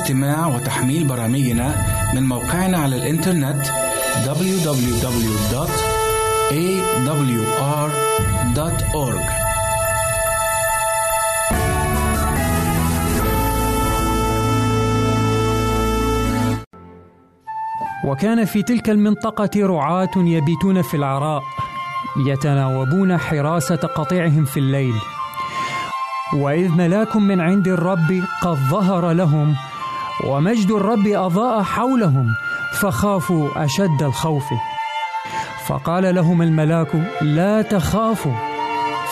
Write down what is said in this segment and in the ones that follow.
استماع وتحميل برامجنا من موقعنا على الإنترنت www.awr.org وكان في تلك المنطقة رعاة يبيتون في العراء يتناوبون حراسة قطيعهم في الليل. وإذ ملاك من عند الرب قد ظهر لهم ومجد الرب أضاء حولهم فخافوا أشد الخوف. فقال لهم الملاك لا تخافوا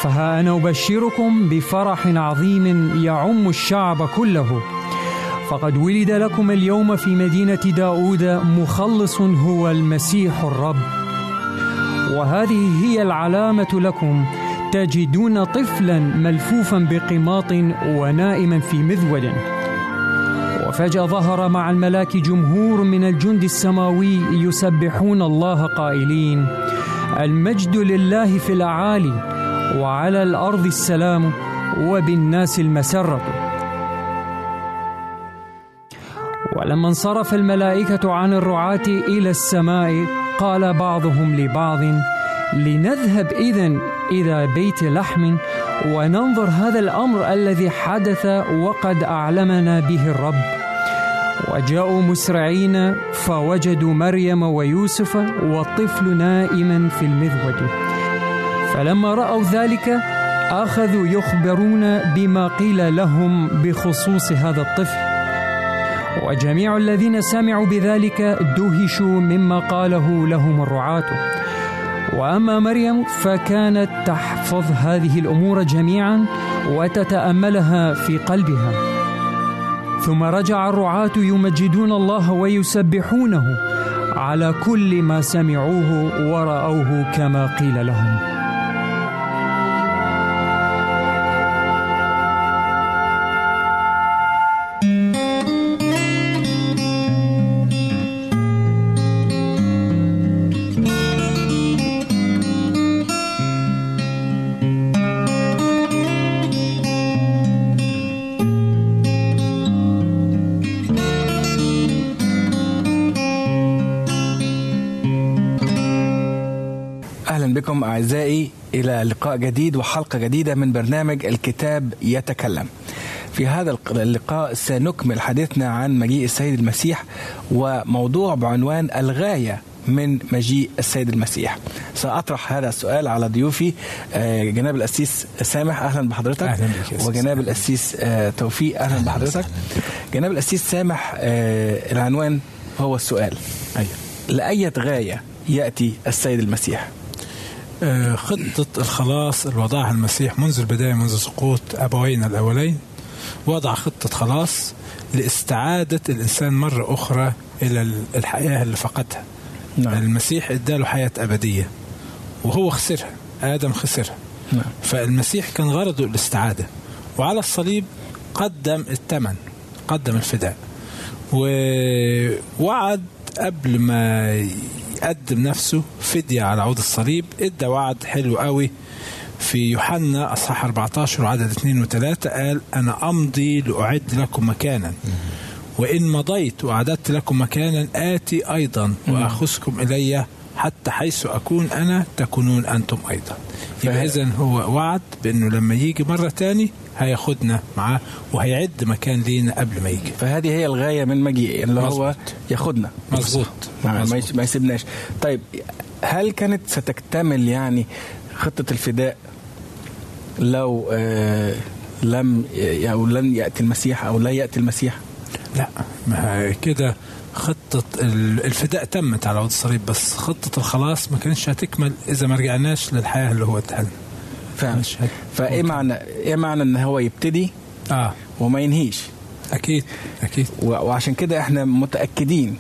فها أنا أبشركم بفرح عظيم يعم الشعب كله. فقد ولد لكم اليوم في مدينة داود مخلص هو المسيح الرب. وهذه هي العلامة لكم تجدون طفلا ملفوفا بقماط ونائما في مذود. وفجأة ظهر مع الملاك جمهور من الجند السماوي يسبحون الله قائلين المجد لله في الأعالي وعلى الأرض السلام وبالناس المسرة. ولما انصرف الملائكة عن الرعاة إلى السماء قال بعضهم لبعض لنذهب إذا إلى بيت لحم وننظر هذا الأمر الذي حدث وقد أعلمنا به الرب. وجاءوا مسرعين فوجدوا مريم ويوسف والطفل نائما في المذود. فلما رأوا ذلك أخذوا يخبرون بما قيل لهم بخصوص هذا الطفل. وجميع الذين سمعوا بذلك دهشوا مما قاله لهم الرعاة. وأما مريم فكانت تحفظ هذه الأمور جميعا وتتأملها في قلبها. ثم رجع الرعاة يمجدون الله ويسبحونه على كل ما سمعوه ورأوه كما قيل لهم. لقاء جديد وحلقة جديدة من برنامج الكتاب يتكلم. في هذا اللقاء سنكمل حديثنا عن مجيء السيد المسيح وموضوع بعنوان الغاية من مجيء السيد المسيح. سأطرح هذا السؤال على ضيوفي آه، جناب الأسيس سامح أهلا بحضرتك. أهلا بك وجناب الأسيس آه، توفيق أهلا بحضرتك. جناب الأسيس سامح آه، العنوان هو السؤال. أيوة. لأية غاية يأتي السيد المسيح؟ خطة الخلاص اللي وضعها المسيح منذ البداية منذ سقوط أبوينا الأولين وضع خطة خلاص لاستعادة الإنسان مرة أخرى إلى الحياة اللي فقدها نعم. المسيح إداله حياة أبدية وهو خسرها آدم خسرها نعم. فالمسيح كان غرضه الاستعادة وعلى الصليب قدم الثمن قدم الفداء ووعد قبل ما يقدم نفسه فدية على عود الصليب. ادى وعد حلو قوي. في يوحنا أصحاح 14 وعدد 2 و3 قال أنا أمضي لأعد لكم مكانا. وإن مضيت وأعددت لكم مكانا آتي أيضا وأخذكم إلي حتى حيث أكون أنا تكونون أنتم أيضا. يبقى اذا هو وعد بأنه لما يجي مرة تاني هياخدنا معاه وهيعد مكان لينا قبل ما يجي. فهذه هي الغاية من مجيء اللي مزبوط. هو ياخدنا. مظبوط. ما يسيبناش. طيب هل كانت ستكتمل يعني خطة الفداء لو آه لم أو لن يأتي المسيح أو لا يأتي المسيح؟ لا ما كده خطة الفداء تمت على وضع الصليب بس خطة الخلاص ما كانتش هتكمل إذا ما رجعناش للحياة اللي هو ادها فعلا. فإيه معنى إيه معنى إن هو يبتدي؟ آه. وما ينهيش. أكيد أكيد. وعشان كده إحنا متأكدين.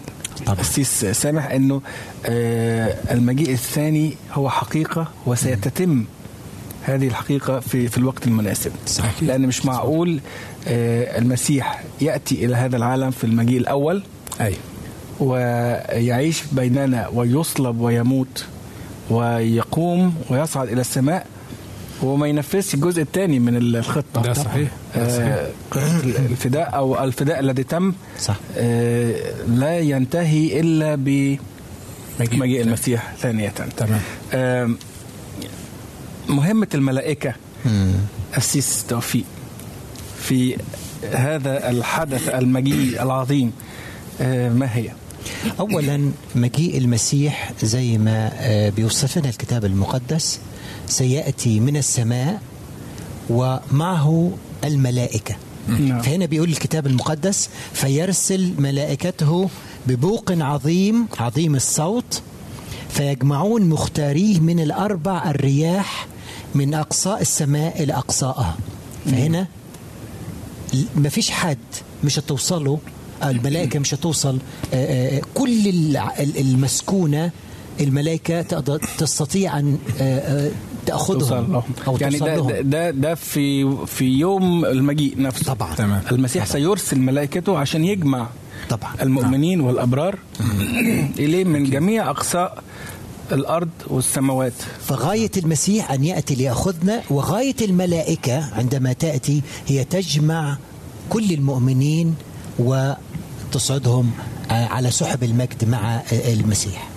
طبعا. السيس سامح إنه آه المجيء الثاني هو حقيقة وسيتتم هذه الحقيقة في في الوقت المناسب. صحيح. لأن مش معقول آه المسيح يأتي إلى هذا العالم في المجيء الأول أي. ويعيش بيننا ويصلب ويموت ويقوم ويصعد إلى السماء وما ينفذش الجزء الثاني من الخطة. ده صحيح. ده صحيح. آه، الفداء أو الفداء الذي تم صح. آه، لا ينتهي إلا بمجيء المسيح ثانية. تمام. آم، مهمة الملائكة. مم. أسيس توفيق في هذا الحدث المجيء العظيم. آه، ما هي؟ اولا مجيء المسيح زي ما آه، بيوصفنا الكتاب المقدس سيأتي من السماء ومعه الملائكة. نعم. فهنا بيقول الكتاب المقدس فيرسل ملائكته ببوق عظيم عظيم الصوت فيجمعون مختاريه من الأربع الرياح من اقصاء السماء إلى اقصائها فهنا ما فيش حد مش هتوصله الملائكة مش هتوصل آه، آه، كل المسكونة الملائكة تقدر تستطيع أن لهم. أو يعني ده, ده, ده ده في في يوم المجيء نفسه. طبعا. تمام. المسيح سيرسل ملائكته عشان يجمع طبعا. المؤمنين والأبرار إليه من جميع أقصاء الأرض والسماوات. فغاية المسيح أن يأتي ليأخذنا وغاية الملائكة عندما تأتي هي تجمع كل المؤمنين وتصعدهم آه، على سحب المجد مع آه، المسيح.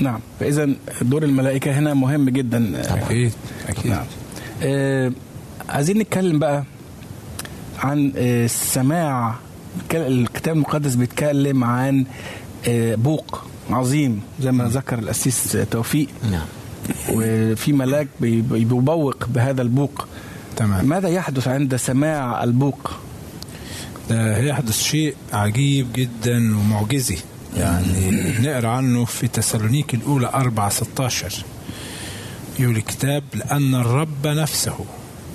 نعم. فإذا دور الملائكة هنا مهم جدا. أكيد أكيد. نعم. آه عايزين نتكلم بقى عن آه السماع الكتاب المقدس بيتكلم عن آه بوق عظيم زي ما ذكر الأسيس توفيق. نعم. وفي ملاك بي- بيبوق بهذا البوق. تمام. ماذا يحدث عند سماع البوق؟ ده هيحدث شيء عجيب جدا ومعجزي. يعني نقرأ عنه في تسالونيك الأولى 4 16 يقول الكتاب لأن الرب نفسه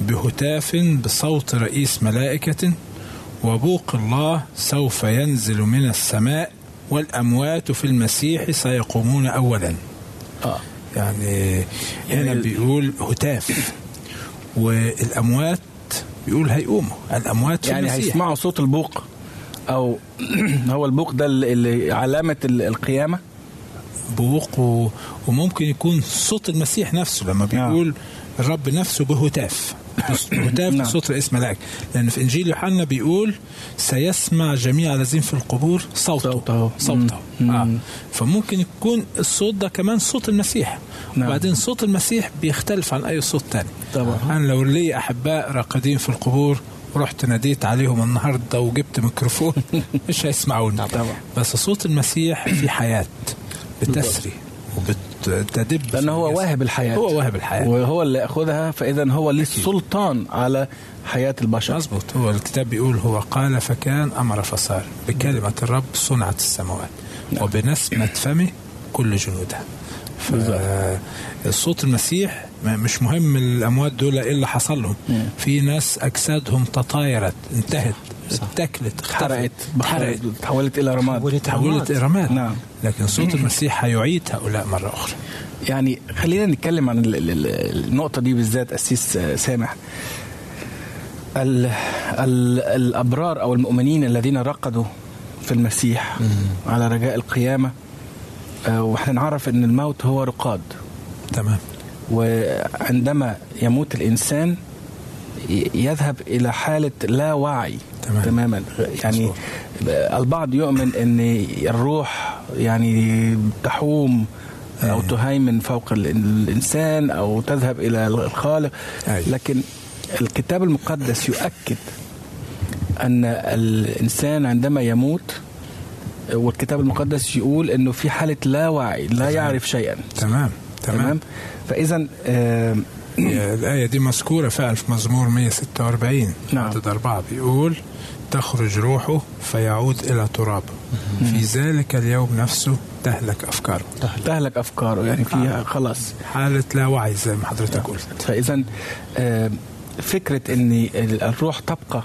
بهتاف بصوت رئيس ملائكة وبوق الله سوف ينزل من السماء والأموات في المسيح سيقومون اولا. آه. يعني هنا يعني- بيقول هتاف. والأموات بيقول هيقوموا. الأموات في يعني المسيح. هيسمعوا صوت البوق. أو هو البوق ده اللي- علامة ال- القيامة بوق و... وممكن يكون صوت المسيح نفسه لما بيقول الرب نفسه بهتاف بهتاف نعم. صوت رئيس ملائكة لأن في إنجيل يوحنا بيقول سيسمع جميع الذين في القبور صوته صوته. صوته. آه. مم. فممكن يكون الصوت ده كمان صوت المسيح نعم. وبعدين صوت المسيح بيختلف عن أي صوت تاني طبعا. أنا لو لي أحباء راقدين في القبور ورحت ناديت عليهم النهارده وجبت ميكروفون. مش هيسمعوني. طبعا. بس صوت المسيح في حياة بتسري وبتدب. لأن هو. واهب الحياة. هو واهب الحياة. وهو اللي يأخذها فاذا هو ليه السلطان على حياة البشر. مظبوط. هو الكتاب بيقول هو قال فكان أمر فصار. بكلمة الرب صنعت السماوات. نعم. وبنسمة فمه كل جنودها. فالصوت المسيح مش مهم الأموات دول إيه اللي حصل لهم. مم. في ناس أجسادهم تطايرت انتهت اتحرقت اتحرقت تحولت إلى رماد. تحولت تحولت إلى رماد. نعم. لكن صوت المسيح هيعيد هؤلاء مرة أخرى. يعني خلينا نتكلم عن ال- ال- ال- النقطة دي بالذات أسيس آه، سامح. ال ال الأبرار أو المؤمنين الذين رقدوا في المسيح على رجاء القيامة آه، وإحنا نعرف أن الموت هو رقاد. تمام. وعندما يموت الإنسان يذهب إلى حالة لا وعي تمام. تماما يعني. البعض يؤمن أن الروح يعني تحوم أو أيوة. تهيمن فوق ال- الإنسان أو تذهب إلى الخالق أيوة. لكن الكتاب المقدس يؤكد أن الإنسان عندما يموت والكتاب المقدس يقول أنه في حالة لا وعي لا تمام. يعرف شيئا تمام تمام. تمام. فاذا آه الآية دي مذكورة فعلا في مزمور 146 نعم. عدد أربعة. بيقول تخرج روحه فيعود إلى تراب. في ذلك اليوم نفسه تهلك أفكاره. تهلك. أفكاره يعني فيها خلاص. حالة لا وعي زي ما حضرتك قلت. فاذا آه فكرة إن الروح تبقى.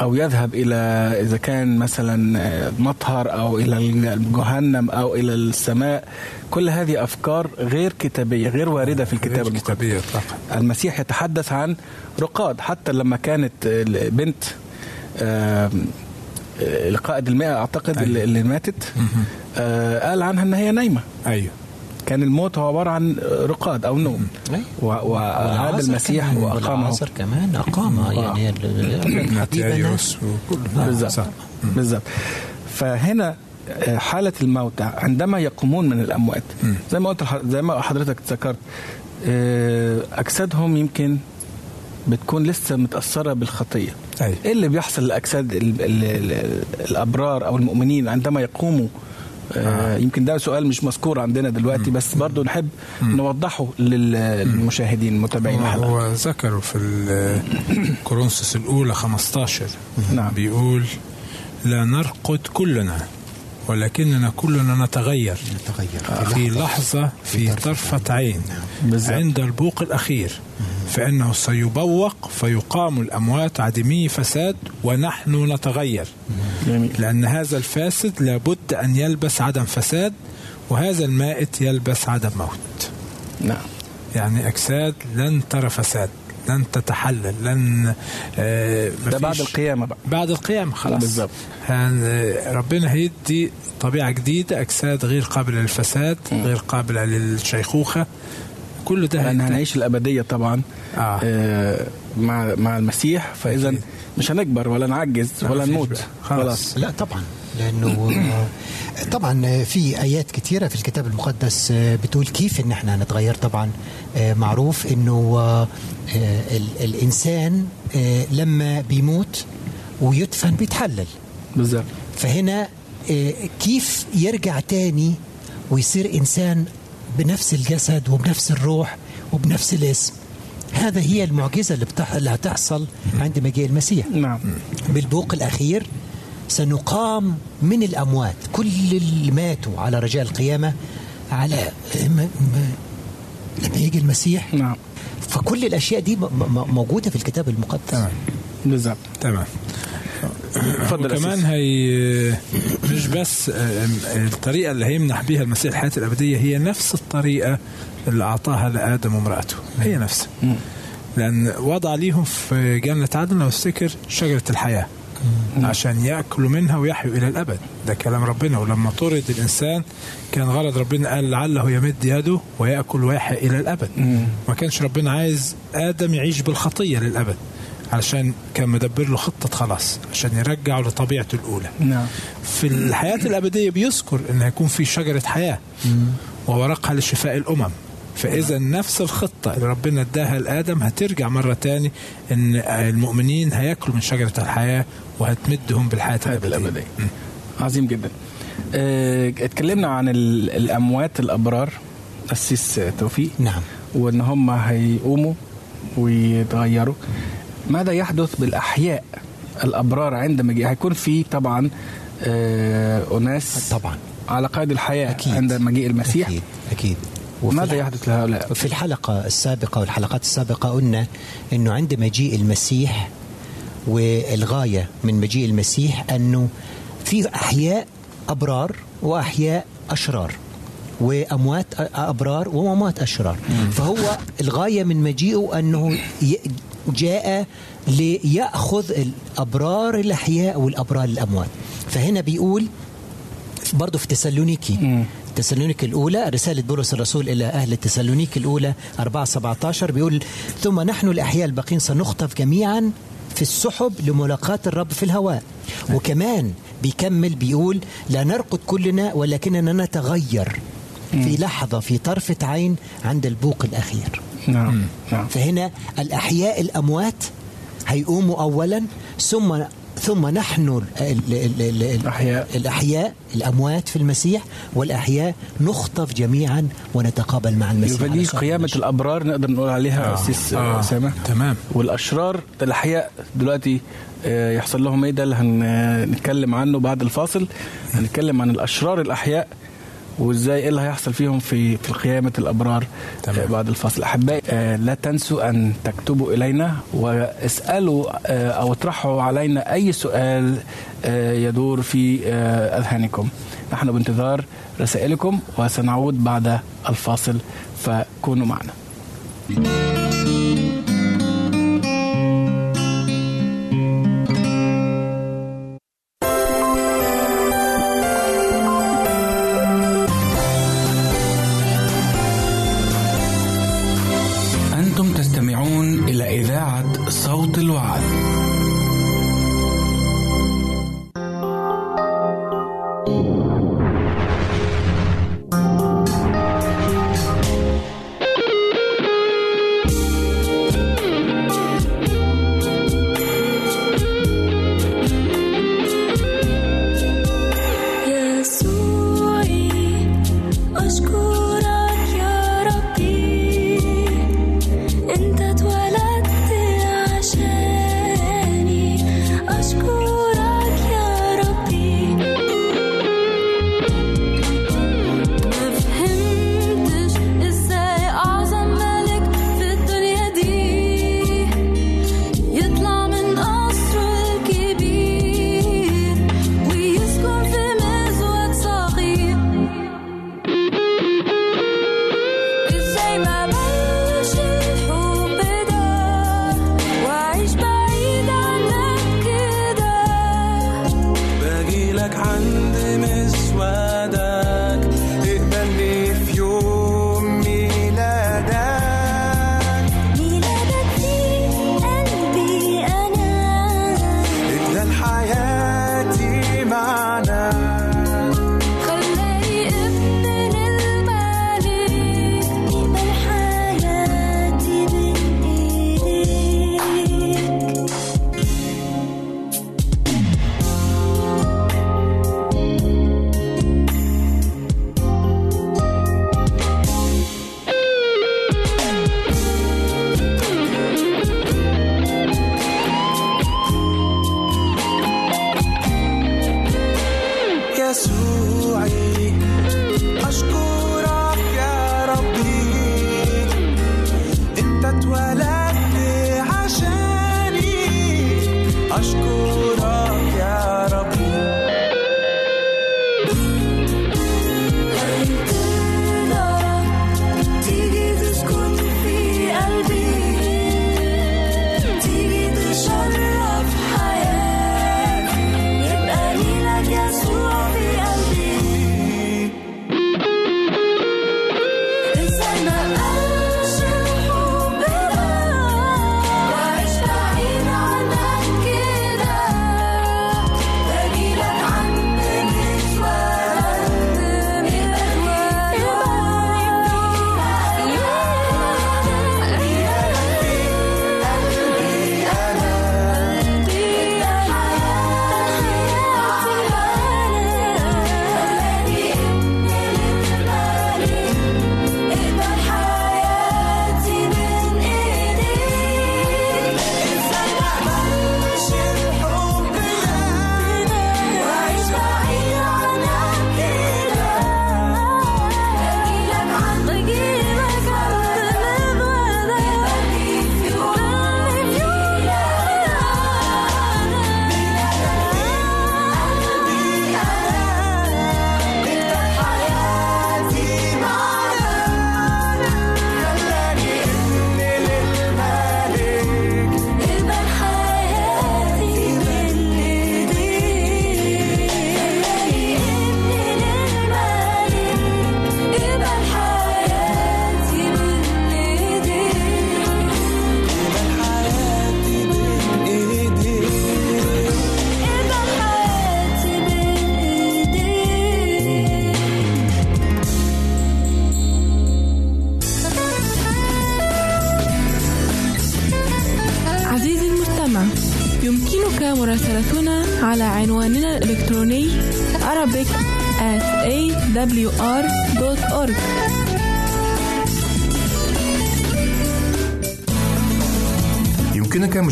أو يذهب إلى إذا كان مثلا آه، مطهر أو إلى الجهنم أو إلى السماء. كل هذه أفكار غير كتابية غير واردة في الكتاب غير المقدس. المسيح يتحدث عن رقاد حتى لما كانت بنت آم، القائد المئة أعتقد أيوة. اللي ماتت آه، قال عنها إن هي نايمة. أيوه. كان الموت هو عبارة عن رقاد أو نوم. وعاد المسيح وأقامه. والعصر كمان أقامة يعني وكل بالظبط صح. بالظبط فهنا آه، حالة الموتى عندما يقومون من الأموات. زي ما قلت زي ما حضرتك ذكرت آه، أجسادهم يمكن بتكون لسه متأثرة بالخطية. أي. إيه اللي بيحصل لأجساد ال- ال- ال- الأبرار أو المؤمنين عندما يقوموا آه. يمكن ده سؤال مش مذكور عندنا دلوقتي بس برضو نحب نوضحه لل- للمشاهدين المتابعين هو, الحلقة هو ذكروا في كورنثوس الأولى 15 نعم. بيقول لا نرقد كلنا ولكننا كلنا نتغير نتغير. في لحظة. في طرفة. عين. بالظبط. عند البوق الأخير. فإنه سيبوق فيقام الأموات عدمي فساد ونحن نتغير. لأن هذا الفاسد لابد أن يلبس عدم فساد وهذا المائت يلبس عدم موت. نعم. يعني أجساد لن ترى فساد. لن تتحلل لن آه ده بعد القيامة بقى بعد القيامة خلاص بالظبط. هن- ربنا هيدي طبيعة جديدة أجساد غير قابلة للفساد غير قابلة للشيخوخة كل ده لأن. هنعيش الأبدية طبعا آه. آه مع مع المسيح فاذا. مش هنكبر ولا نعجز لا، ولا نموت. خلاص. لا طبعا لأنه آه، طبعا في آيات كثيرة في الكتاب المقدس آه، بتقول كيف إن إحنا هنتغير طبعا آه، معروف إنه آه، آه، الإنسان آه، لما بيموت ويدفن بيتحلل. بالظبط. فهنا آه، كيف يرجع تاني ويصير إنسان بنفس الجسد وبنفس الروح وبنفس الاسم؟ هذا هي المعجزة اللي, بتح... اللي هتحصل عند مجيء المسيح. نعم. بالبوق الأخير سنقام من الأموات كل اللي ماتوا على رجاء القيامة على لما يجي المسيح. نعم. فكل الأشياء دي م- م- موجودة في الكتاب المقدس. تمام. بالظبط. تمام. اتفضل يا وكمان أسيس. هي مش بس آم، الطريقة اللي هيمنح بيها المسيح الحياة الأبدية هي نفس الطريقة اللي أعطاها لآدم وامرأته. هي نفسها لأن وضع ليهم في جنة عدن لو افتكر شجرة الحياة. عشان يأكلوا منها ويحيوا إلى الأبد. ده كلام ربنا. ولما طرد الإنسان كان غرض ربنا قال لعله يمد يده ويأكل ويحيا إلى الأبد. ما كانش ربنا عايز آدم يعيش بالخطية للأبد علشان كان مدبر له خطة خلاص عشان يرجعه لطبيعته الأولى. نعم. في الحياة الأبدية بيذكر أن هيكون في شجرة حياة وورقها لشفاء الأمم. فإذا نفس الخطة اللي ربنا اداها لآدم هترجع مرة تاني أن المؤمنين هياكلوا من شجرة الحياة وهتمدهم بالحياة الحياة الأبدية. الأبدية. عظيم جدا. آه، اتكلمنا عن ال- الأموات الأبرار. السيس توفيق. نعم. وإن هم هيقوموا ويتغيروا. ماذا يحدث بالأحياء الأبرار عند مجيء هيكون في طبعا آه، أناس طبعا. على قيد الحياة أكيد. عند مجيء المسيح. أكيد. أكيد. وفي ماذا يحدث لهؤلاء؟ في الحلقة السابقة والحلقات السابقة قلنا أنه عند مجيء المسيح والغاية من مجيء المسيح أنه في أحياء أبرار وأحياء أشرار وأموات أبرار وأموات أشرار. فهو الغاية من مجيئه أنه ي- جاء ليأخذ الأبرار الأحياء والأبرار الأموات. فهنا بيقول برضه في تسالونيكي. تسالونيك الأولى رسالة بولس الرسول إلى أهل تسالونيك الأولى 4 17 بيقول ثم نحن الأحياء الباقين سنخطف جميعا في السحب لملاقاة الرب في الهواء. وكمان بيكمل بيقول لا نرقد كلنا ولكننا نتغير في لحظة في طرفة عين عند البوق الأخير. نعم نعم. فهنا الأحياء الأموات هيقوموا أولا ثم ثم نحن ال ال ال ال الأحياء. الأحياء الأموات في المسيح والأحياء نخطف جميعا ونتقابل مع المسيح فدي صورة قيامة. الأبرار نقدر نقول عليها أسيس آه. أسامة تمام والأشرار الأحياء دلوقتي آه، يحصل لهم إيه ده اللي هنتكلم عنه بعد الفاصل هنتكلم عن الأشرار الأحياء وإزاي إيه اللي هيحصل فيهم في في قيامة الأبرار تمام. بعد الفاصل أحبائي آه، لا تنسوا أن تكتبوا إلينا واسألوا آه، أو اطرحوا علينا أي سؤال آه، يدور في آه، أذهانكم. نحن بانتظار رسائلكم وسنعود بعد الفاصل فكونوا معنا. إذاعة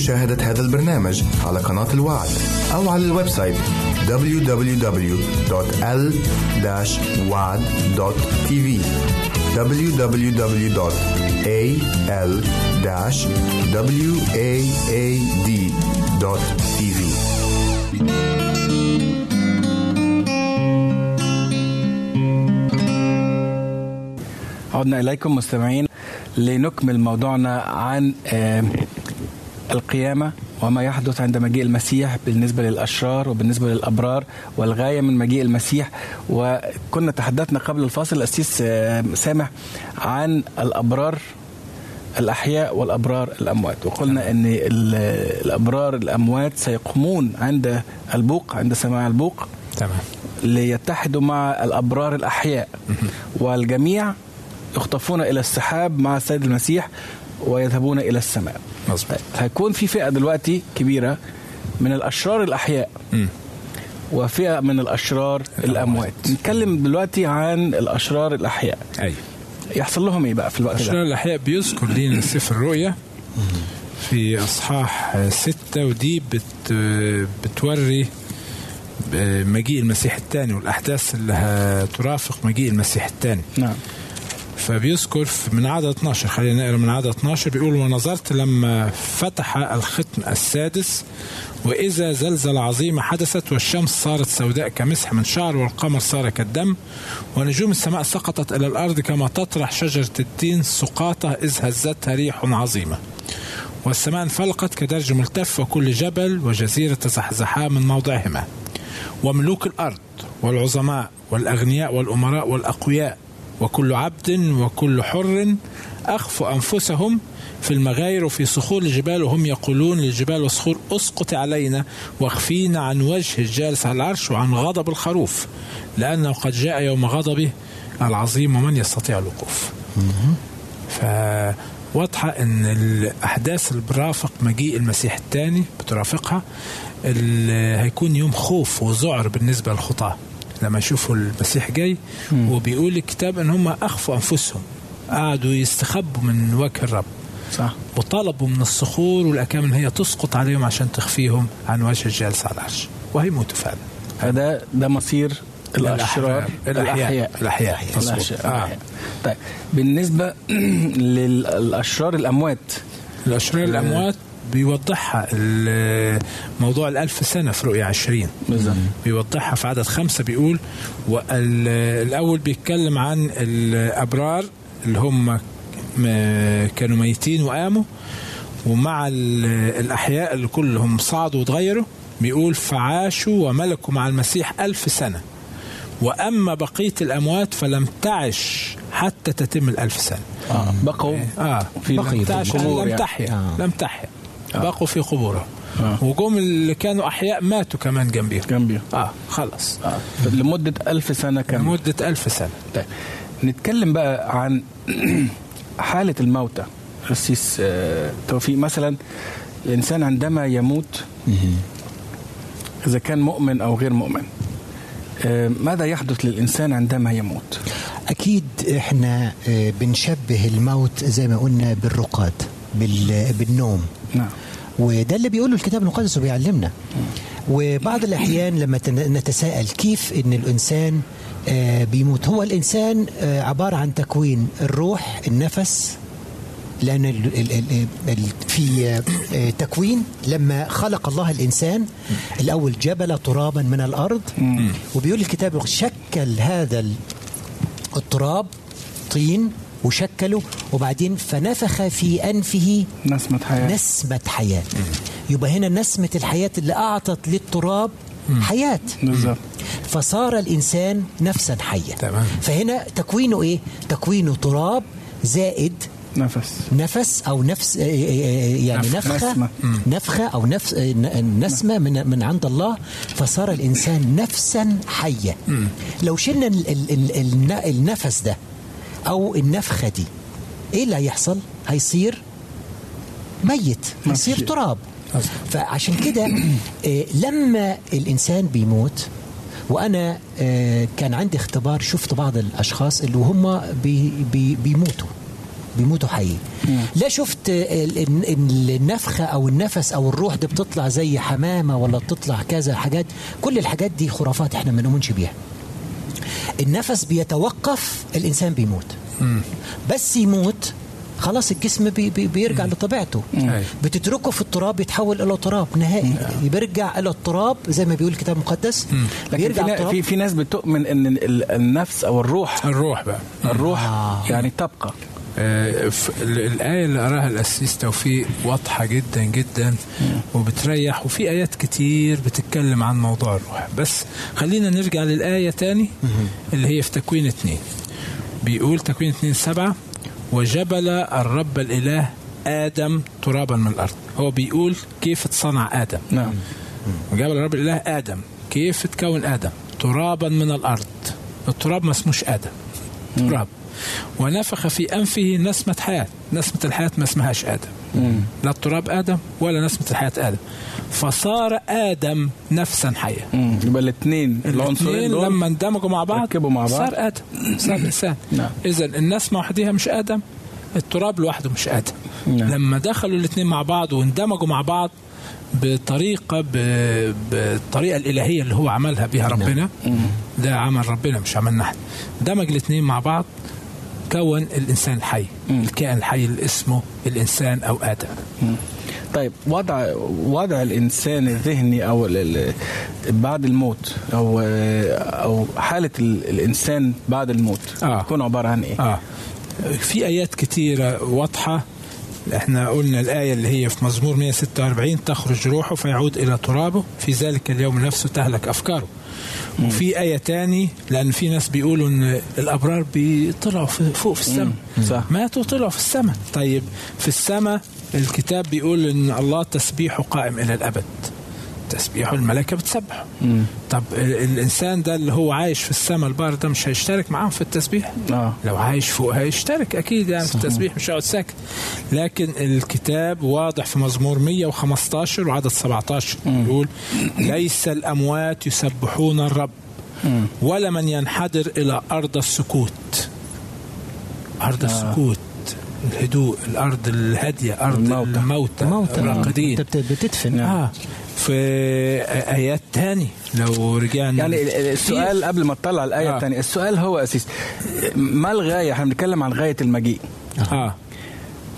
مشاهدة هذا البرنامج على قناة الوعد أو على ال website www.l-wad.tv www.al-waad.tv عدنا إليكم مستمعين لنكمل موضوعنا عن القيامة وما يحدث عند مجيء المسيح بالنسبة للأشرار وبالنسبة للأبرار والغاية من مجيء المسيح. وكنا تحدثنا قبل الفاصل الأسيس سامح عن الأبرار الأحياء والأبرار الأموات. وقلنا أن ال- الأبرار الأموات سيقومون عند البوق عند سماع البوق. تمام. ليتحدوا مع الأبرار الأحياء. والجميع يخطفون إلى السحاب مع السيد المسيح. ويذهبون إلى السماء. مظبوط. هيكون في فئة دلوقتي كبيرة من الأشرار الأحياء مم. وفئة من الأشرار الأموات. نتكلم دلوقتي عن الأشرار الأحياء. أيوه يحصل لهم إيه بقى في الوقت أشرار ده الأحياء بيذكر لنا سفر الرؤيا في أصحاح ستة ودي بت بتوري مجيء المسيح الثاني والأحداث اللي هترافق مجيء المسيح الثاني. نعم. فبيذكر من عدد 12 خلينا نقرأ من عدد 12 بيقول ونظرت لما فتح الختم السادس وإذا زلزلة عظيمة حدثت والشمس صارت سوداء كمسح من شعر والقمر صار كالدم ونجوم السماء سقطت إلى الأرض كما تطرح شجرة التين سقاطة إذ هزتها ريح عظيمة. والسماء انفلقت كدرج ملتف وكل جبل وجزيرة تزحزحا من موضعهما. وملوك الأرض والعظماء والأغنياء والأمراء والأقوياء وكل عبد وكل حر أخفوا أنفسهم في المغاير وفي صخور الجبال وهم يقولون للجبال والصخور أسقط علينا واخفينا عن وجه الجالس على العرش وعن غضب الخروف لأنه قد جاء يوم غضبه العظيم ومن يستطيع الوقوف. فواضحة إن الأحداث اللي مجيء المسيح الثاني بترافقها هيكون يوم خوف وذعر بالنسبة للخطاة. لما يشوفوا المسيح جاي وبيقول الكتاب إن هم أخفوا أنفسهم. قعدوا يستخبوا من وجه الرب. صح. وطلبوا من الصخور والاكام إن هي تسقط عليهم عشان تخفيهم عن وجه الجالس على العرش. وهيموتوا فعلا. هذا ده مصير الأشرار الأحياء. الأحياء. مظبوط. الأشرار. آه. طيب بالنسبة للأشرار الأموات. الأشرار الأموات بيوضحها موضوع الألف سنة في رؤية عشرين بالظبط بيوضحها في عدد خمسة بيقول والأول بيتكلم عن الأبرار اللي هم كانوا ميتين وقاموا ومع ال- الأحياء اللي كلهم صعدوا وتغيروا بيقول فعاشوا وملكوا مع المسيح ألف سنة وأما بقية الأموات فلم تعش حتى تتم الألف سنة آه. بقوا آه في القبور لم يعني. تحيا آه. لم تحيا بقوا في قبورهم آه. وجم اللي كانوا أحياء ماتوا كمان جنبيهم. جنبي آه خلص آه. لمدة ألف سنة كاملة لمدة ألف سنة. طيب نتكلم بقى عن حالة الموتى. السيس آه، توفيق مثلا الإنسان عندما يموت إذا كان مؤمن أو غير مؤمن آه، ماذا يحدث للإنسان عندما يموت؟ أكيد إحنا آه، بنشبه الموت زي ما قلنا بالرقاد بال- بالنوم. نعم. وده اللي بيقوله الكتاب المقدس وبيعلمنا. وبعض الأحيان لما نتساءل كيف إن الإنسان آه، بيموت. هو الإنسان آه، عبارة عن تكوين الروح النفس لأن ال ال ال ال في آه، تكوين. لما خلق الله الإنسان الأول جبل ترابا من الأرض. وبيقول الكتاب شكل هذا ال- التراب طين. وشكله وبعدين فنفخ في أنفه نسمة حياة. نسمة حياة. يبقى هنا نسمة الحياة اللي أعطت للتراب حياة. بالظبط. فصار الإنسان نفسا حية تمام. فهنا تكوينه إيه؟ تكوينه تراب زائد نفس. نفس أو نفس آه، آه، آه، يعني نف- نفخة. نسمة. نفخة أو نفس ن- نسمة من من عند الله. فصار الإنسان نفسا حيه لو شلنا ال- ال- ال- الن- النفس ده أو النفخة دي. إيه اللي هيحصل؟ هيصير ميت هيصير. تراب. فعشان كده آه، لما الإنسان بيموت وأنا آه، كان عندي اختبار شفت بعض الأشخاص اللي هم بي بي بيموتوا بيموتوا حي لا شفت ال- ال- النفخة أو النفس أو الروح دي بتطلع زي حمامة ولا بتطلع كذا حاجات. كل الحاجات دي خرافات إحنا ما نؤمنش بيها. النفس بيتوقف الإنسان بيموت. بس يموت خلاص الجسم بي بي بيرجع لطبيعته. أيوة. بتتركه في التراب يتحول إلى تراب نهائي. بيرجع إلى التراب زي ما بيقول الكتاب المقدس. لكن في, بيرجع نا- التراب. في في ناس بتؤمن إن ال- النفس أو الروح الروح بقى. الروح آه. يعني تبقى الآية اللي قراها الأسيس توفيق واضحة جدا جدا وبتريح وفي آيات كتير بتتكلم عن موضوع الروح. بس خلينا نرجع للآية تاني اللي هي في تكوين اتنين بيقول تكوين اتنين سبعة وجبل الرب الإله آدم ترابا من الأرض. هو بيقول كيف اتصنع آدم. نعم. وجبل الرب الإله آدم. كيف تكون آدم؟ ترابا من الأرض. التراب ما اسموش آدم. تراب. ونفخ في أنفه نسمة حياة. نسمة الحياة ما اسمهاش آدم. لا التراب آدم ولا نسمة الحياة آدم. فصار آدم نفسا حيه مم. يبقى الاثنين العنصرين لما اندمجوا مع بعض ركبوا مع بعض. صار آدم. صار إنسان. نعم. اذا النسمة وحدها مش آدم التراب لوحده مش آدم. نعم. لما دخلوا الاثنين مع بعض واندمجوا مع بعض بطريقة ب... بالطريقة الإلهية اللي هو عملها بها ربنا ده عمل ربنا مش عملنا إحنا دمج الاثنين مع بعض كون الإنسان الحي الكائن الحي اللي اسمه الإنسان أو آدم. طيب وضع وضع الإنسان الذهني أو بعد الموت أو أو حالة ال- الإنسان بعد الموت آه. تكون عبارة عن إيه؟ آه. في آيات كتيرة واضحة. إحنا قلنا الآية اللي هي في مزمور 146 تخرج روحه فيعود إلى ترابه. في ذلك اليوم نفسه تهلك وفي آية تاني لأن في ناس بيقولوا إن الأبرار بيطلعوا فوق في السماء. ماتوا طلعوا في السماء. طيب في السماء الكتاب بيقول إن الله تسبيحه قائم إلى الأبد. تسبيحه الملائكة بتسبحه طب ال- الإنسان ده اللي هو عايش في السماء البار ده مش هيشترك معاهم في التسبيح؟ آه. لو عايش فوق هيشترك أكيد يعني في التسبيح مش هيقعد ساكت. لكن الكتاب واضح في مزمور 115 وعدد 17 يقول ليس الأموات يسبحون الرب ولا من ينحدر إلى أرض السكوت. أرض السكوت الهدوء الأرض الهادية أرض الموتى. الموتى, موتى الراقدين. انت بت- بتدفن آه. في آيات تاني لو رجعنا يعني ال- ال- السؤال قبل ما تطلع الآية آه. الثانية السؤال هو اسيس ما الغاية؟ إحنا بنتكلم عن غاية المجيء. آه.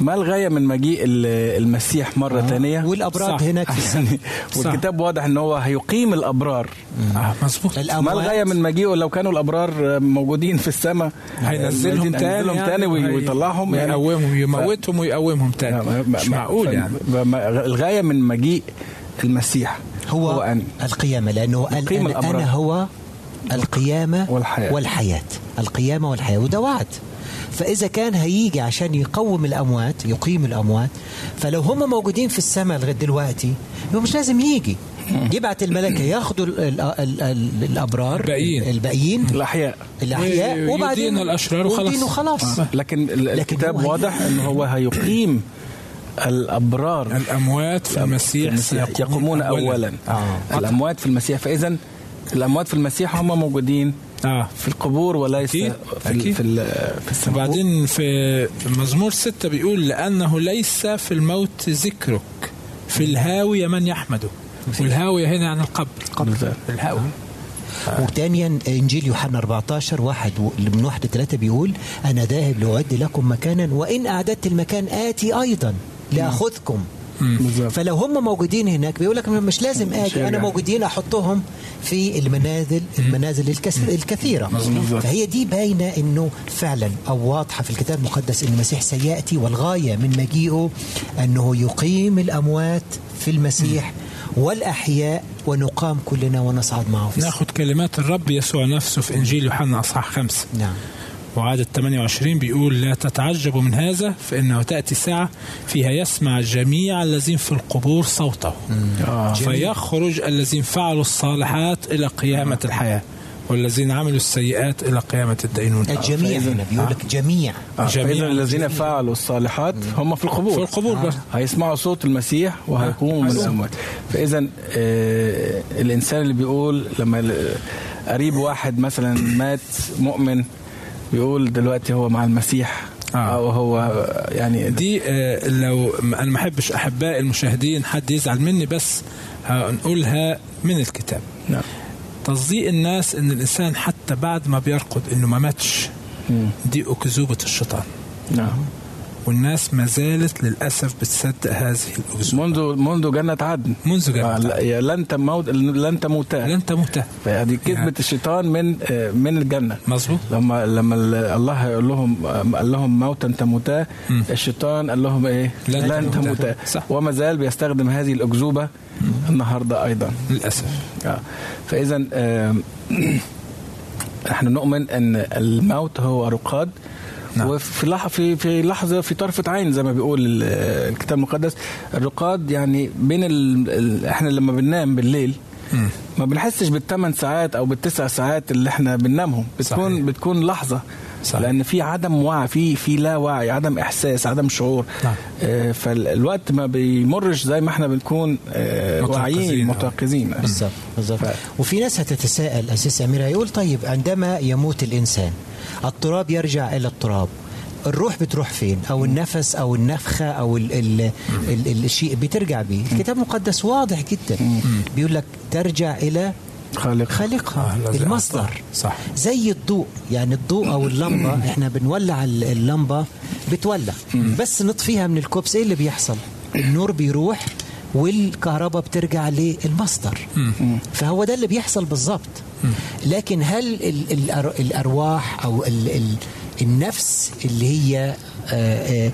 ما الغاية من مجيء ال- المسيح مرة ثانية والابراج صح. هناك. يعني والكتاب واضح إن هو هيقيم الأبرار. آه مظبوط. ما الغاية من مجيئه؟ لو كانوا الأبرار موجودين في السماء هينزلهم تاني هينزلهم تاني وي- يعني ويطلعهم يعني. يقومهم يموتهم ويقومهم تاني. مش معقول يعني. الغاية من مجيء المسيح. هو, هو أن القيامة لأنه قال يقيم أنا. أنا هو القيامة والحياة. والحياة. القيامة والحياة. وده وعد. فإذا كان هيجي عشان يقوم الأموات يقيم الأموات فلو هم موجودين في السماء لغاية دلوقتي مش لازم يجي. يبعت الملائكة ياخدوا ال ال ال ال الأبرار الباقيين. الباقيين الأحياء. الأحياء ويدين وبعدين الأشرار وخلاص. ويدينوا خلاص. لكن ال- لكن الكتاب واضح إن هو هيقيم الأبرار الأموات في المسيح, المسيح يقومون اولا. آه. الأموات في المسيح فاذا الأموات في المسيح هم موجودين آه. في القبور وليس أكيد. في أكيد. في في السماء؟ وبعدين في مزمور ستة بيقول لأنه ليس في الموت ذكرك في الهاوية من يحمده. والهاوية هنا عن القبر. بالظبط. الهاوية وثانيا إنجيل يوحنا 14 واحد من واحد ثلاثة بيقول أنا ذاهب لأعد لكم مكانا وإن أعددت المكان آتي أيضا. لأخذكم. فلو هم موجودين هناك بيقول لك مش لازم أجي أنا. موجودين أحطهم في المنازل المنازل الكثيرة مظبوط. فهي دي باينة إنه فعلا أو واضحة في الكتاب المقدس إن المسيح سيأتي والغاية من مجيئه أنه يقيم الأموات في المسيح والأحياء ونقام كلنا ونصعد معه في. ناخد كلمات الرب يسوع نفسه في إنجيل يوحنا أصحاح خمسة نعم وعدد 28 بيقول لا تتعجبوا من هذا فإنه تأتي ساعة فيها يسمع جميع الذين في القبور صوته. آه. فيخرج الذين فعلوا الصالحات إلى قيامة الحياة والذين عملوا السيئات إلى قيامة الدينونة. الجميع هنا بيقول لك جميع. آه، جميع. فإذا الذين فعلوا الصالحات هم في القبور. في القبور بس. هيسمعوا صوت المسيح وهيقوموا من الأموات. فاذا آه الإنسان اللي بيقول لما قريب واحد مثلا مات مؤمن بيقول دلوقتي هو مع المسيح. آه. أو هو يعني دي آه، لو أنا ما أحبش احبائي المشاهدين حد يزعل مني بس هنقولها من الكتاب. نعم. تصديق الناس إن الإنسان حتى بعد ما بيرقد إنه ما ماتش. دي أكذوبة الشيطان. نعم. والناس ما زالت للأسف بتصدق هذه الاكذوبه منذ منذ جنة عدن. منذ جنة آه، يا لن تموت لن تموتا لن تموت. فهذه كذبة يعني- الشيطان من آه، من الجنة. مظبوط. لما لما ال- الله هيقول لهم قال لهم موتا تموتا. الشيطان قال لهم إيه؟ لن لن تموتا. تموتا. وما زال بيستخدم هذه الأكذوبة النهارده أيضا. للأسف. آه. فاذا آه، نحن نؤمن أن الموت هو رقاد. نعم. وفي لحظه في في لحظة في طرفة عين زي ما بيقول ال- الكتاب المقدس الرقاد يعني بين ال... ال... إحنا لما بننام بالليل ما بنحسش بالثمان ساعات أو بالتسع ساعات اللي إحنا بننامهم بتكون صحيح. بتكون لحظة صحيح. لأن في عدم وعي في في لا وعي عدم إحساس عدم شعور نعم. آه فالوقت ما بيمرش زي ما إحنا بنكون آه. واعيين متيقظين بالظبط بالظبط وفي ناس هتتساءل أساس امير هيقول طيب عندما يموت الإنسان التراب يرجع إلى التراب. الروح بتروح فين؟ أو النفس أو النفخة أو ال ال ال ال الشيء بترجع بيه. الكتاب المقدس واضح جدا. بيقول لك ترجع إلى خالق خالقها آه، المصدر. صح. زي الضوء. يعني الضوء أو اللمبة إحنا بنولع ال- اللمبة بتولع. بس نطفيها من الكوبس. إيه اللي بيحصل؟ النور بيروح والكهرباء بترجع للمصدر. فهو ده اللي بيحصل بالظبط. لكن هل ال- الأر- الأرواح أو ال ال النفس اللي هي آه، آه،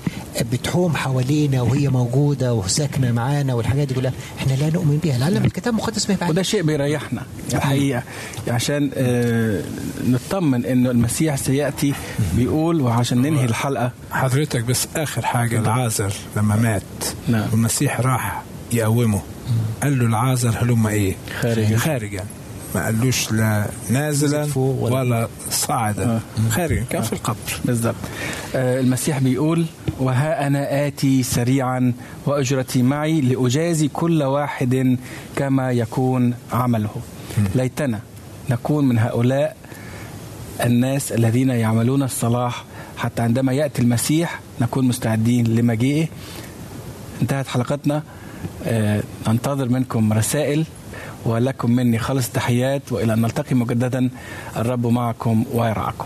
بتحوم حوالينا وهي موجودة وساكنة معانا والحاجات دي كلها إحنا لا نؤمن بها لعل الكتاب المقدس ما وده شيء بيريحنا الحقيقة. عشان آه نطمن إنه المسيح سيأتي بيقول وعشان ننهي الحلقة. حضرتك بس آخر حاجة العازر لما مات نعم. والمسيح راح يقومه. قال له العازر هلم إيه؟ خارجا. خارجا. ما قالوش لا نازلا ولا- ولا صاعدا آه. خارجا كان في القبر. بالضبط. آه المسيح بيقول وها أنا آتي سريعا وأجرتي معي لأجازي كل واحد كما يكون عمله. ليتنا نكون من هؤلاء الناس الذين يعملون الصلاح. حتى عندما يأتي المسيح نكون مستعدين لمجيئه. انتهت حلقتنا. آه، ننتظر منكم رسائل. ولكم مني خالص تحيات وإلى أن نلتقي مجددا. الرب معكم ويرعاكم.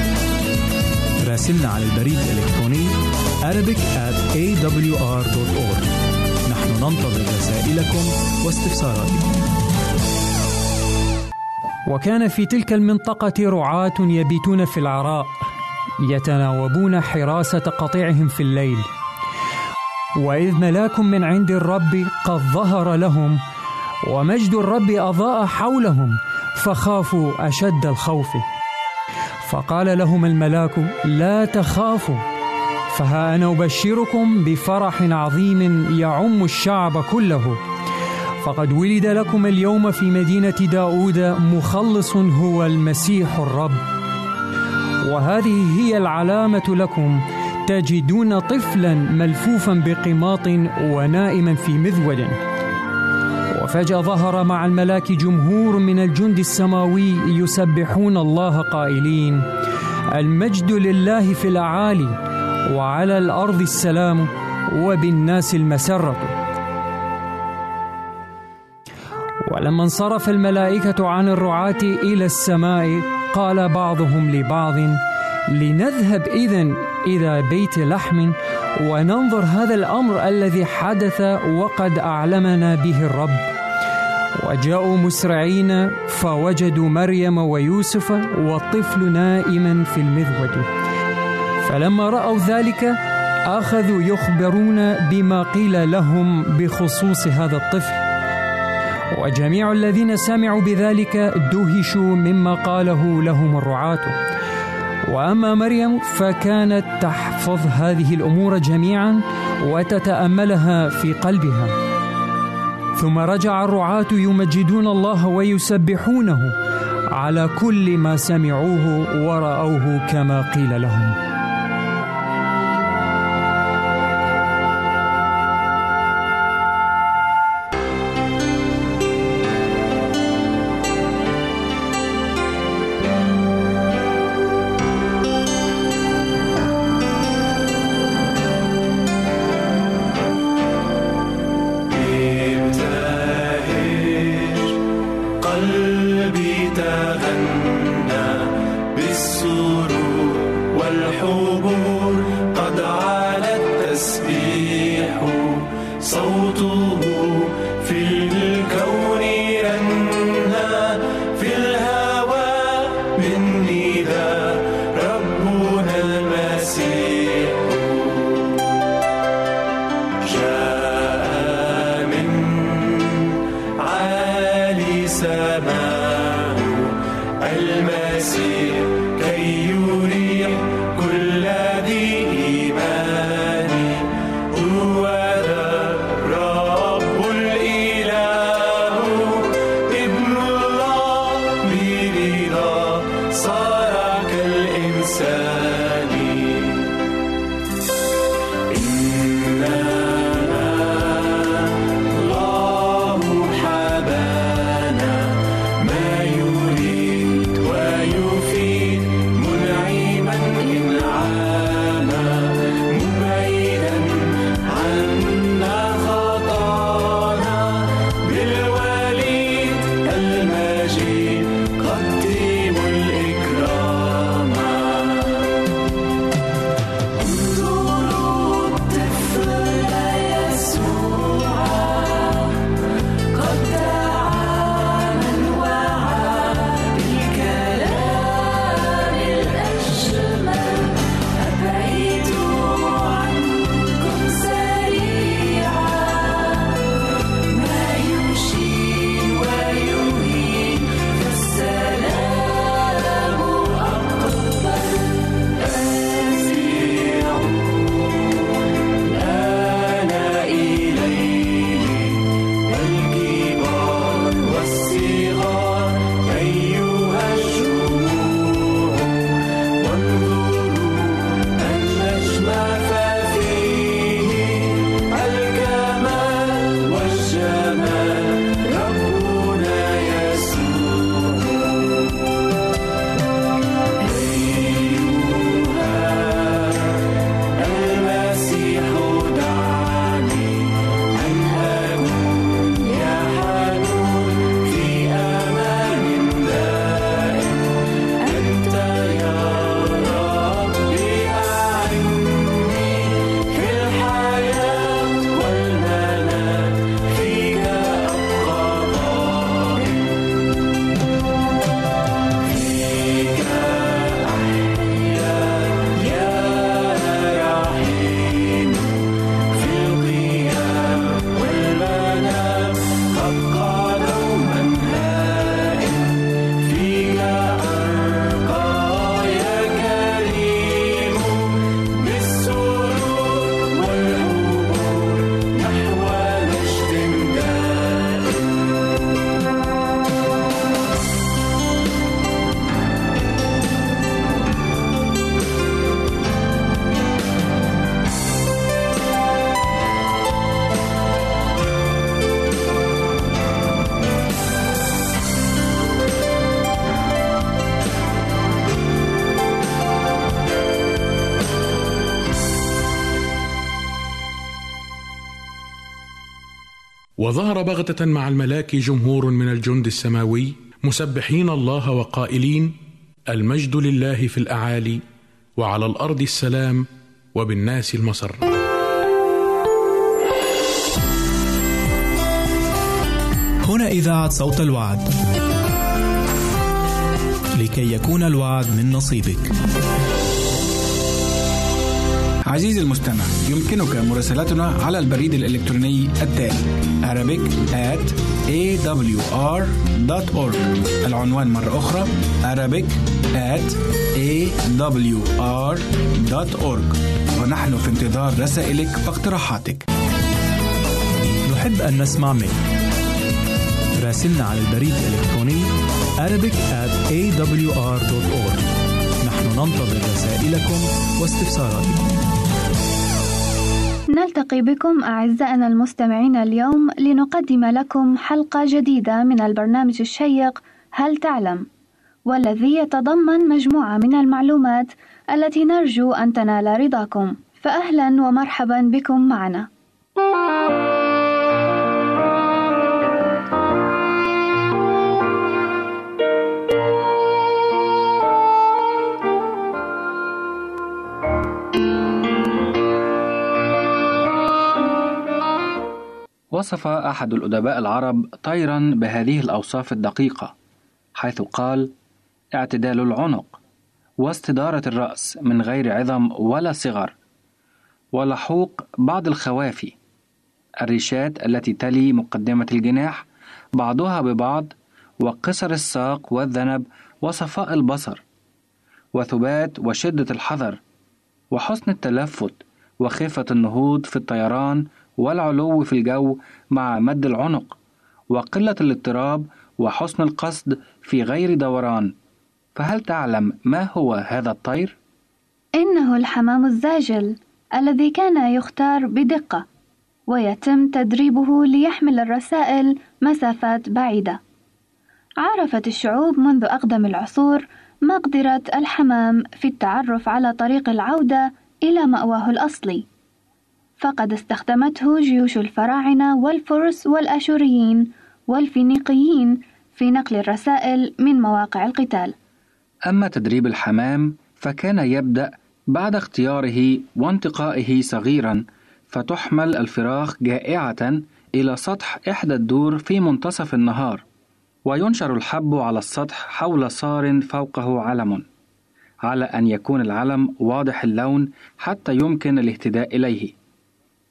راسلنا على البريد الإلكتروني Arabic at awr.org. نحن ننتظر رسائلكم واستفساراتكم. وكان في تلك المنطقة رعاة يبيتون في العراء يتناوبون حراسة قطيعهم في الليل وإذ ملاك من عند الرب قد ظهر لهم ومجد الرب أضاء حولهم فخافوا أشد الخوف فقال لهم الملاك لا تخافوا فها أنا أبشركم بفرح عظيم يعم الشعب كله. فقد ولد لكم اليوم في مدينة داود مخلص هو المسيح الرب. وهذه هي العلامة لكم تجدون طفلا ملفوفا بقماط ونائما في مذود. وفجأة ظهر مع الملاك جمهور من الجند السماوي يسبحون الله قائلين المجد لله في الأعالي وعلى الأرض السلام وبالناس المسرة. ولما انصرف الملائكة عن الرعاة إلى السماء قال بعضهم لبعض لنذهب إذن إلى بيت لحم وننظر هذا الأمر الذي حدث وقد أعلمنا به الرب. وجاءوا مسرعين فوجدوا مريم ويوسف والطفل نائما في المذود. فلما رأوا ذلك أخذوا يخبرون بما قيل لهم بخصوص هذا الطفل. وجميع الذين سمعوا بذلك دهشوا مما قاله لهم الرعاة. وأما مريم فكانت تحفظ هذه الأمور جميعا وتتأملها في قلبها. ثم رجع الرعاة يمجدون الله ويسبحونه على كل ما سمعوه ورأوه كما قيل لهم. وظهر بغتة مع الملاك جمهور من الجند السماوي مسبحين الله وقائلين المجد لله في الأعالي وعلى الأرض السلام وبالناس المسر هنا إذاعة صوت الوعد. لكي يكون الوعد من نصيبك. عزيزي المستمع يمكنك مراسلتنا على البريد الإلكتروني التالي Arabic at awr.org العنوان مرة أخرى Arabic at awr.org ونحن في انتظار رسائلك واقتراحاتك. نحب أن نسمع منك. راسلنا على البريد الإلكتروني Arabic at awr.org نحن ننتظر رسائلكم واستفساراتكم. نلتقي بكم أعزائنا المستمعين اليوم لنقدم لكم حلقة جديدة من البرنامج الشيق هل تعلم؟ والذي يتضمن مجموعة من المعلومات التي نرجو أن تنال رضاكم فأهلا ومرحبا بكم معنا وصف أحد الأدباء العرب طيرا بهذه الأوصاف الدقيقة حيث قال اعتدال العنق واستدارة الرأس من غير عظم ولا صغر ولحوق بعض الخوافي الريشات التي تلي مقدمة الجناح بعضها ببعض وقصر الساق والذنب وصفاء البصر وثبات وشدة الحذر وحسن التلفت وخفة النهوض في الطيران والعلو في الجو مع مد العنق وقلة الاضطراب وحسن القصد في غير دوران. فهل تعلم ما هو هذا الطير؟ إنه الحمام الزاجل الذي كان يختار بدقة ويتم تدريبه ليحمل الرسائل مسافات بعيدة. عرفت الشعوب منذ أقدم العصور مقدرة الحمام في التعرف على طريق العودة إلى مأواه الأصلي. فقد استخدمته جيوش الفراعنة والفرس والأشوريين والفينيقيين في نقل الرسائل من مواقع القتال. أما تدريب الحمام فكان يبدأ بعد اختياره وانتقائه صغيرا فتحمل الفراخ جائعة إلى سطح إحدى الدور في منتصف النهار وينشر الحب على السطح حول صار فوقه علم على أن يكون العلم واضح اللون حتى يمكن الاهتداء إليه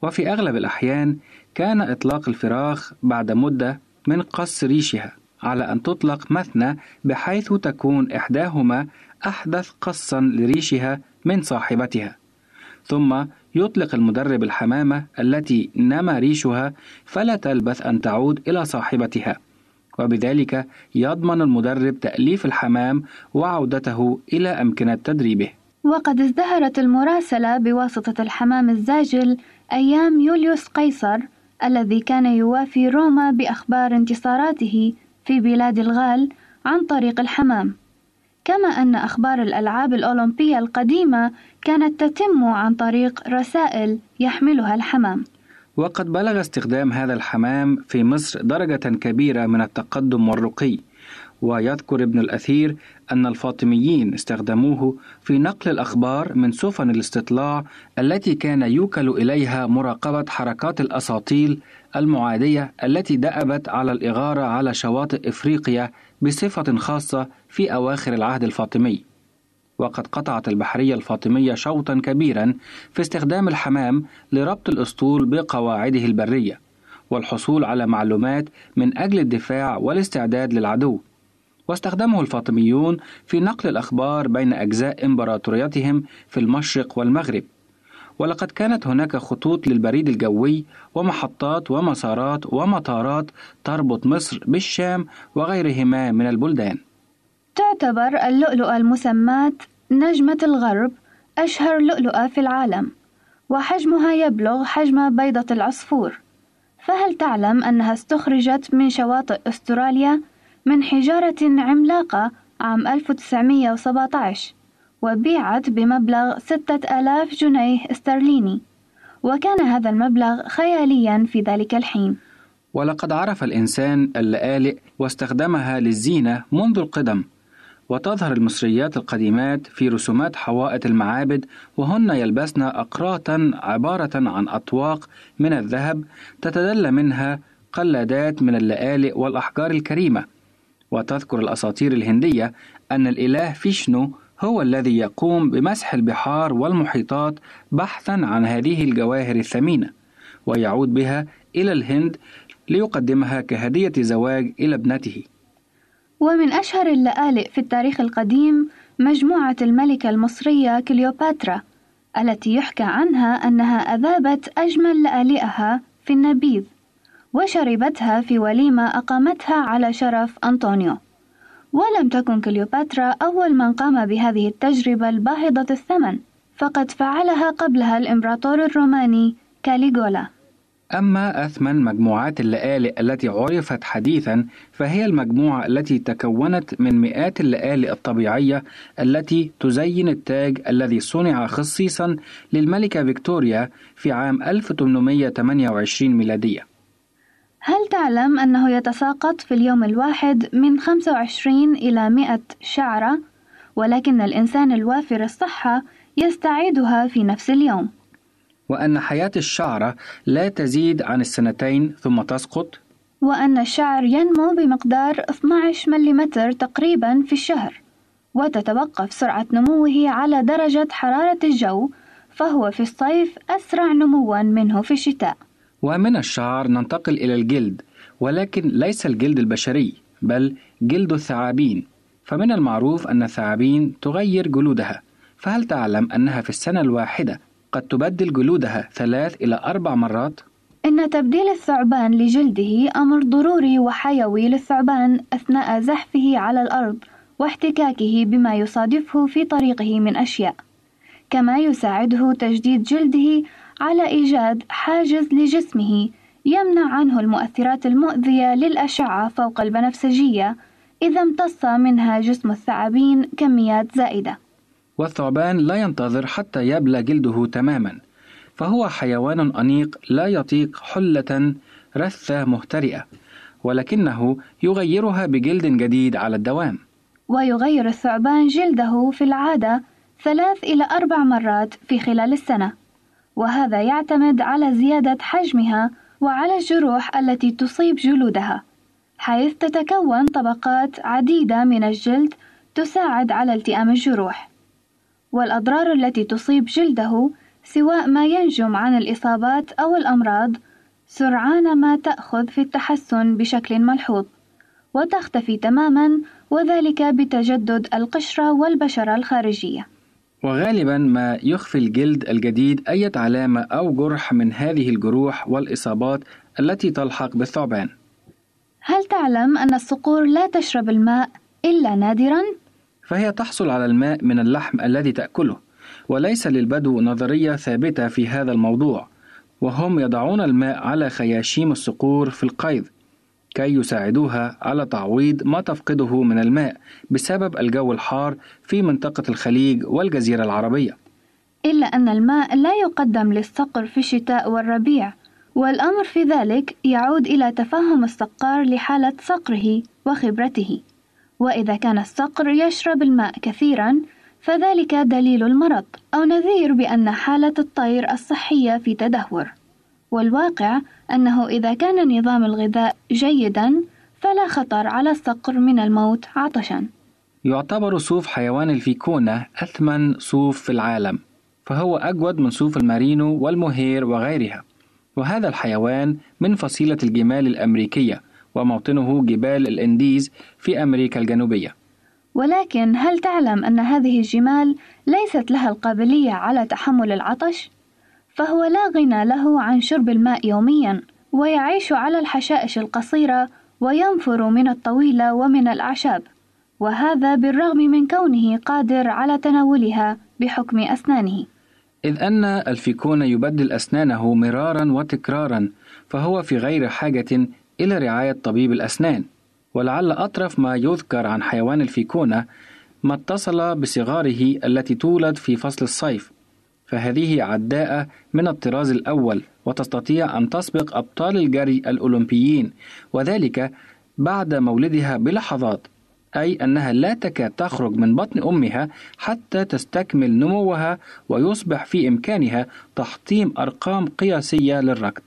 وفي أغلب الأحيان كان إطلاق الفراخ بعد مدة من قص ريشها على أن تطلق مثنى بحيث تكون إحداهما أحدث قصا لريشها من صاحبتها. ثم يطلق المدرب الحمامة التي نما ريشها فلا تلبث أن تعود إلى صاحبتها وبذلك يضمن المدرب تأليف الحمام وعودته إلى أمكنة تدريبه. وقد ازدهرت المراسلة بواسطة الحمام الزاجل أيام يوليوس قيصر الذي كان يوافي روما بأخبار انتصاراته في بلاد الغال عن طريق الحمام. كما أن أخبار الألعاب الأولمبية القديمة كانت تتم عن طريق رسائل يحملها الحمام. وقد بلغ استخدام هذا الحمام في مصر درجة كبيرة من التقدم والرقي. ويذكر ابن الأثير أن الفاطميين استخدموه في نقل الأخبار من سفن الاستطلاع التي كان يوكل إليها مراقبة حركات الأساطيل المعادية التي دأبت على الإغارة على شواطئ إفريقيا بصفة خاصة في أواخر العهد الفاطمي. وقد قطعت البحرية الفاطمية شوطا كبيرا في استخدام الحمام لربط الأسطول بقواعده البرية والحصول على معلومات من أجل الدفاع والاستعداد للعدو. واستخدمه الفاطميون في نقل الأخبار بين أجزاء إمبراطوريتهم في المشرق والمغرب. ولقد كانت هناك خطوط للبريد الجوي ومحطات ومسارات ومطارات تربط مصر بالشام وغيرهما من البلدان. تعتبر اللؤلؤة المسماة نجمة الغرب أشهر لؤلؤة في العالم وحجمها يبلغ حجم بيضة العصفور. فهل تعلم أنها استخرجت من شواطئ أستراليا من حجارة عملاقة عام 1917 وبيعت بمبلغ 6000 جنيه استرليني. وكان هذا المبلغ خياليا في ذلك الحين. ولقد عرف الإنسان اللآلئ واستخدمها للزينة منذ القدم. وتظهر المصريات القديمات في رسومات حوائط المعابد وهن يلبسن أقراطا عبارة عن أطواق من الذهب تتدلى منها قلادات من اللآلئ والأحجار الكريمة. وتذكر الأساطير الهندية أن الإله فيشنو هو الذي يقوم بمسح البحار والمحيطات بحثا عن هذه الجواهر الثمينة ويعود بها إلى الهند ليقدمها كهدية زواج إلى ابنته. ومن أشهر اللآلئ في التاريخ القديم مجموعة الملكة المصرية كليوباترا التي يحكى عنها أنها أذابت أجمل لآلئها في النبيذ. وشربتها في وليمة أقامتها على شرف أنطونيو. ولم تكن كليوباترا أول من قام بهذه التجربة الباهظة الثمن فقد فعلها قبلها الإمبراطور الروماني كاليغولا. أما أثمن مجموعات اللآلئ التي عرفت حديثا فهي المجموعة التي تكونت من مئات اللآلئ الطبيعية التي تزين التاج الذي صنع خصيصا للملكة فيكتوريا في عام 1828 ميلادية. هل تعلم أنه يتساقط في اليوم الواحد من 25 إلى 100 شعرة؟ ولكن الإنسان الوافر الصحة يستعيدها في نفس اليوم. وأن حياة الشعرة لا تزيد عن السنتين ثم تسقط؟ وأن الشعر ينمو بمقدار 12 ملم تقريبا في الشهر وتتوقف سرعة نموه على درجة حرارة الجو فهو في الصيف أسرع نموا منه في الشتاء. ومن الشعر ننتقل إلى الجلد ولكن ليس الجلد البشري بل جلد الثعابين فمن المعروف أن الثعابين تغير جلودها فهل تعلم أنها في السنة الواحدة قد تبدل جلودها ثلاث إلى أربع مرات؟ إن تبديل الثعبان لجلده أمر ضروري وحيوي للثعبان أثناء زحفه على الأرض واحتكاكه بما يصادفه في طريقه من أشياء، كما يساعده تجديد جلده على إيجاد حاجز لجسمه يمنع عنه المؤثرات المؤذية للأشعة فوق البنفسجية إذا امتص منها جسم الثعابين كميات زائدة. والثعبان لا ينتظر حتى يبلى جلده تماما فهو حيوان أنيق لا يطيق حلة رثة مهترئة ولكنه يغيرها بجلد جديد على الدوام ويغير الثعبان جلده في العادة ثلاث إلى أربع مرات في خلال السنة وهذا يعتمد على زيادة حجمها وعلى الجروح التي تصيب جلودها حيث تتكون طبقات عديدة من الجلد تساعد على التئام الجروح. والأضرار التي تصيب جلده سواء ما ينجم عن الإصابات أو الأمراض سرعان ما تأخذ في التحسن بشكل ملحوظ وتختفي تماما وذلك بتجدد القشرة والبشرة الخارجية. وغالبا ما يخفي الجلد الجديد أي علامة أو جرح من هذه الجروح والإصابات التي تلحق بالثعبان هل تعلم أن الصقور لا تشرب الماء إلا نادرا؟ فهي تحصل على الماء من اللحم الذي تأكله وليس للبدو نظرية ثابتة في هذا الموضوع وهم يضعون الماء على خياشيم الصقور في القيظ كي يساعدوها على تعويض ما تفقده من الماء بسبب الجو الحار في منطقة الخليج والجزيرة العربية. إلا أن الماء لا يقدم للصقر في الشتاء والربيع، والأمر في ذلك يعود إلى تفهم الصقار لحالة صقره وخبرته. وإذا كان الصقر يشرب الماء كثيرا فذلك دليل المرض أو نذير بأن حالة الطير الصحية في تدهور والواقع أنه إذا كان نظام الغذاء جيدا فلا خطر على الصقر من الموت عطشا يعتبر صوف حيوان الفيكونا أثمن صوف في العالم فهو أجود من صوف المارينو والمهير وغيرها وهذا الحيوان من فصيلة الجمال الأمريكية وموطنه جبال الإنديز في أمريكا الجنوبية. ولكن هل تعلم أن هذه الجمال ليست لها القابلية على تحمل العطش؟ فهو لا غنى له عن شرب الماء يوميا، ويعيش على الحشائش القصيرة وينفر من الطويلة ومن الأعشاب، وهذا بالرغم من كونه قادر على تناولها بحكم أسنانه. إذ أن الفيكون يبدل أسنانه مرارا وتكرارا، فهو في غير حاجة إلى رعاية طبيب الأسنان. ولعل أطرف ما يذكر عن حيوان الفيكونة ما اتصل بصغاره التي تولد في فصل الصيف. فهذه عداءة من الطراز الأول وتستطيع أن تسبق أبطال الجري الأولمبيين وذلك بعد مولدها بلحظات أي أنها لا تكاد تخرج من بطن أمها حتى تستكمل نموها ويصبح في إمكانها تحطيم أرقام قياسية للركض.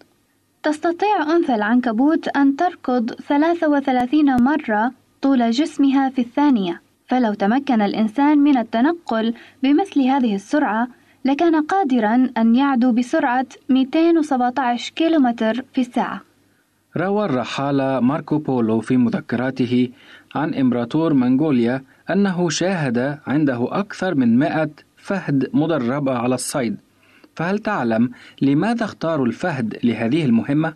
تستطيع أنثى العنكبوت أن تركض 33 مرة طول جسمها في الثانية، فلو تمكن الإنسان من التنقل بمثل هذه السرعة، لكان قادرا أن يعدو بسرعة 217 كيلومتر في الساعة. روى الرحالة ماركو بولو في مذكراته عن إمبراطور منغوليا أنه شاهد عنده أكثر من 100 فهد مدربة على الصيد فهل تعلم لماذا اختاروا الفهد لهذه المهمة؟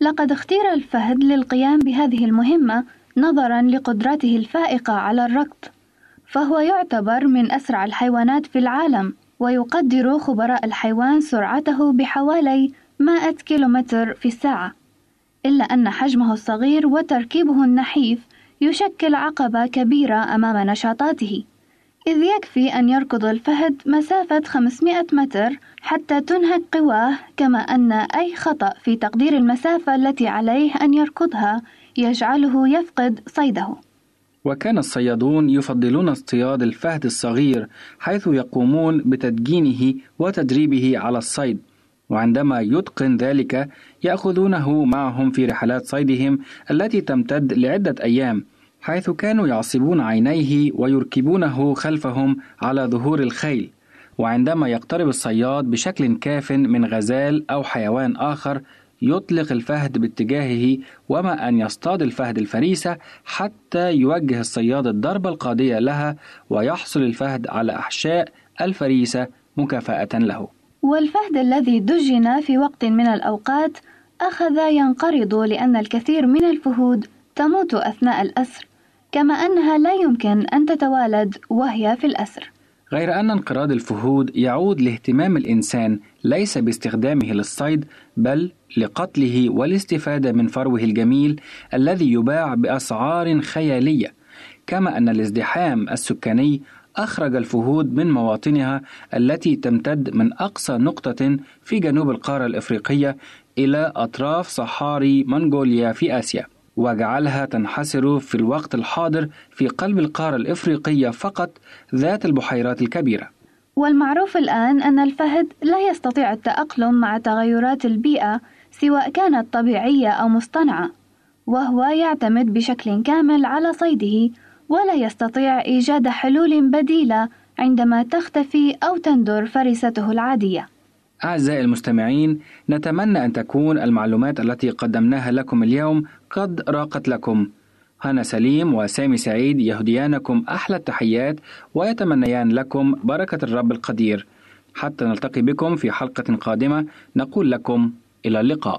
لقد اختير الفهد للقيام بهذه المهمة نظرا لقدرته الفائقة على الركض فهو يعتبر من أسرع الحيوانات في العالم ويقدر خبراء الحيوان سرعته بحوالي 100 كيلومتر في الساعة إلا أن حجمه الصغير وتركيبه النحيف يشكل عقبة كبيرة أمام نشاطاته إذ يكفي أن يركض الفهد مسافة 500 متر حتى تنهك قواه كما أن أي خطأ في تقدير المسافة التي عليه أن يركضها يجعله يفقد صيده. وكان الصيادون يفضلون اصطياد الفهد الصغير حيث يقومون بتدجينه وتدريبه على الصيد. وعندما يتقن ذلك يأخذونه معهم في رحلات صيدهم التي تمتد لعدة أيام حيث كانوا يعصبون عينيه ويركبونه خلفهم على ظهور الخيل. وعندما يقترب الصياد بشكل كاف من غزال أو حيوان آخر يطلق الفهد باتجاهه وما أن يصطاد الفهد الفريسة حتى يوجه الصياد الضربة القاضية لها ويحصل الفهد على أحشاء الفريسة مكافأة له. والفهد الذي دجن في وقت من الأوقات أخذ ينقرض لأن الكثير من الفهود تموت أثناء الأسر، كما أنها لا يمكن أن تتوالد وهي في الأسر. غير أن انقراض الفهود يعود لاهتمام الإنسان ليس باستخدامه للصيد بل لقتله والاستفادة من فروه الجميل الذي يباع بأسعار خيالية. كما أن الازدحام السكاني أخرج الفهود من مواطنها التي تمتد من أقصى نقطة في جنوب القارة الإفريقية إلى أطراف صحاري منغوليا في آسيا. وجعلها تنحسر في الوقت الحاضر في قلب القارة الإفريقية فقط ذات البحيرات الكبيرة. والمعروف الآن أن الفهد لا يستطيع التأقلم مع تغيرات البيئة سواء كانت طبيعية أو مصطنعة وهو يعتمد بشكل كامل على صيده ولا يستطيع إيجاد حلول بديلة عندما تختفي أو تندر فريسته العادية. أعزائي المستمعين نتمنى أن تكون المعلومات التي قدمناها لكم اليوم قد راقت لكم. هنا سليم وسامي سعيد يهديانكم أحلى التحيات ويتمنيان لكم بركة الرب القدير. حتى نلتقي بكم في حلقة قادمة نقول لكم إلى اللقاء.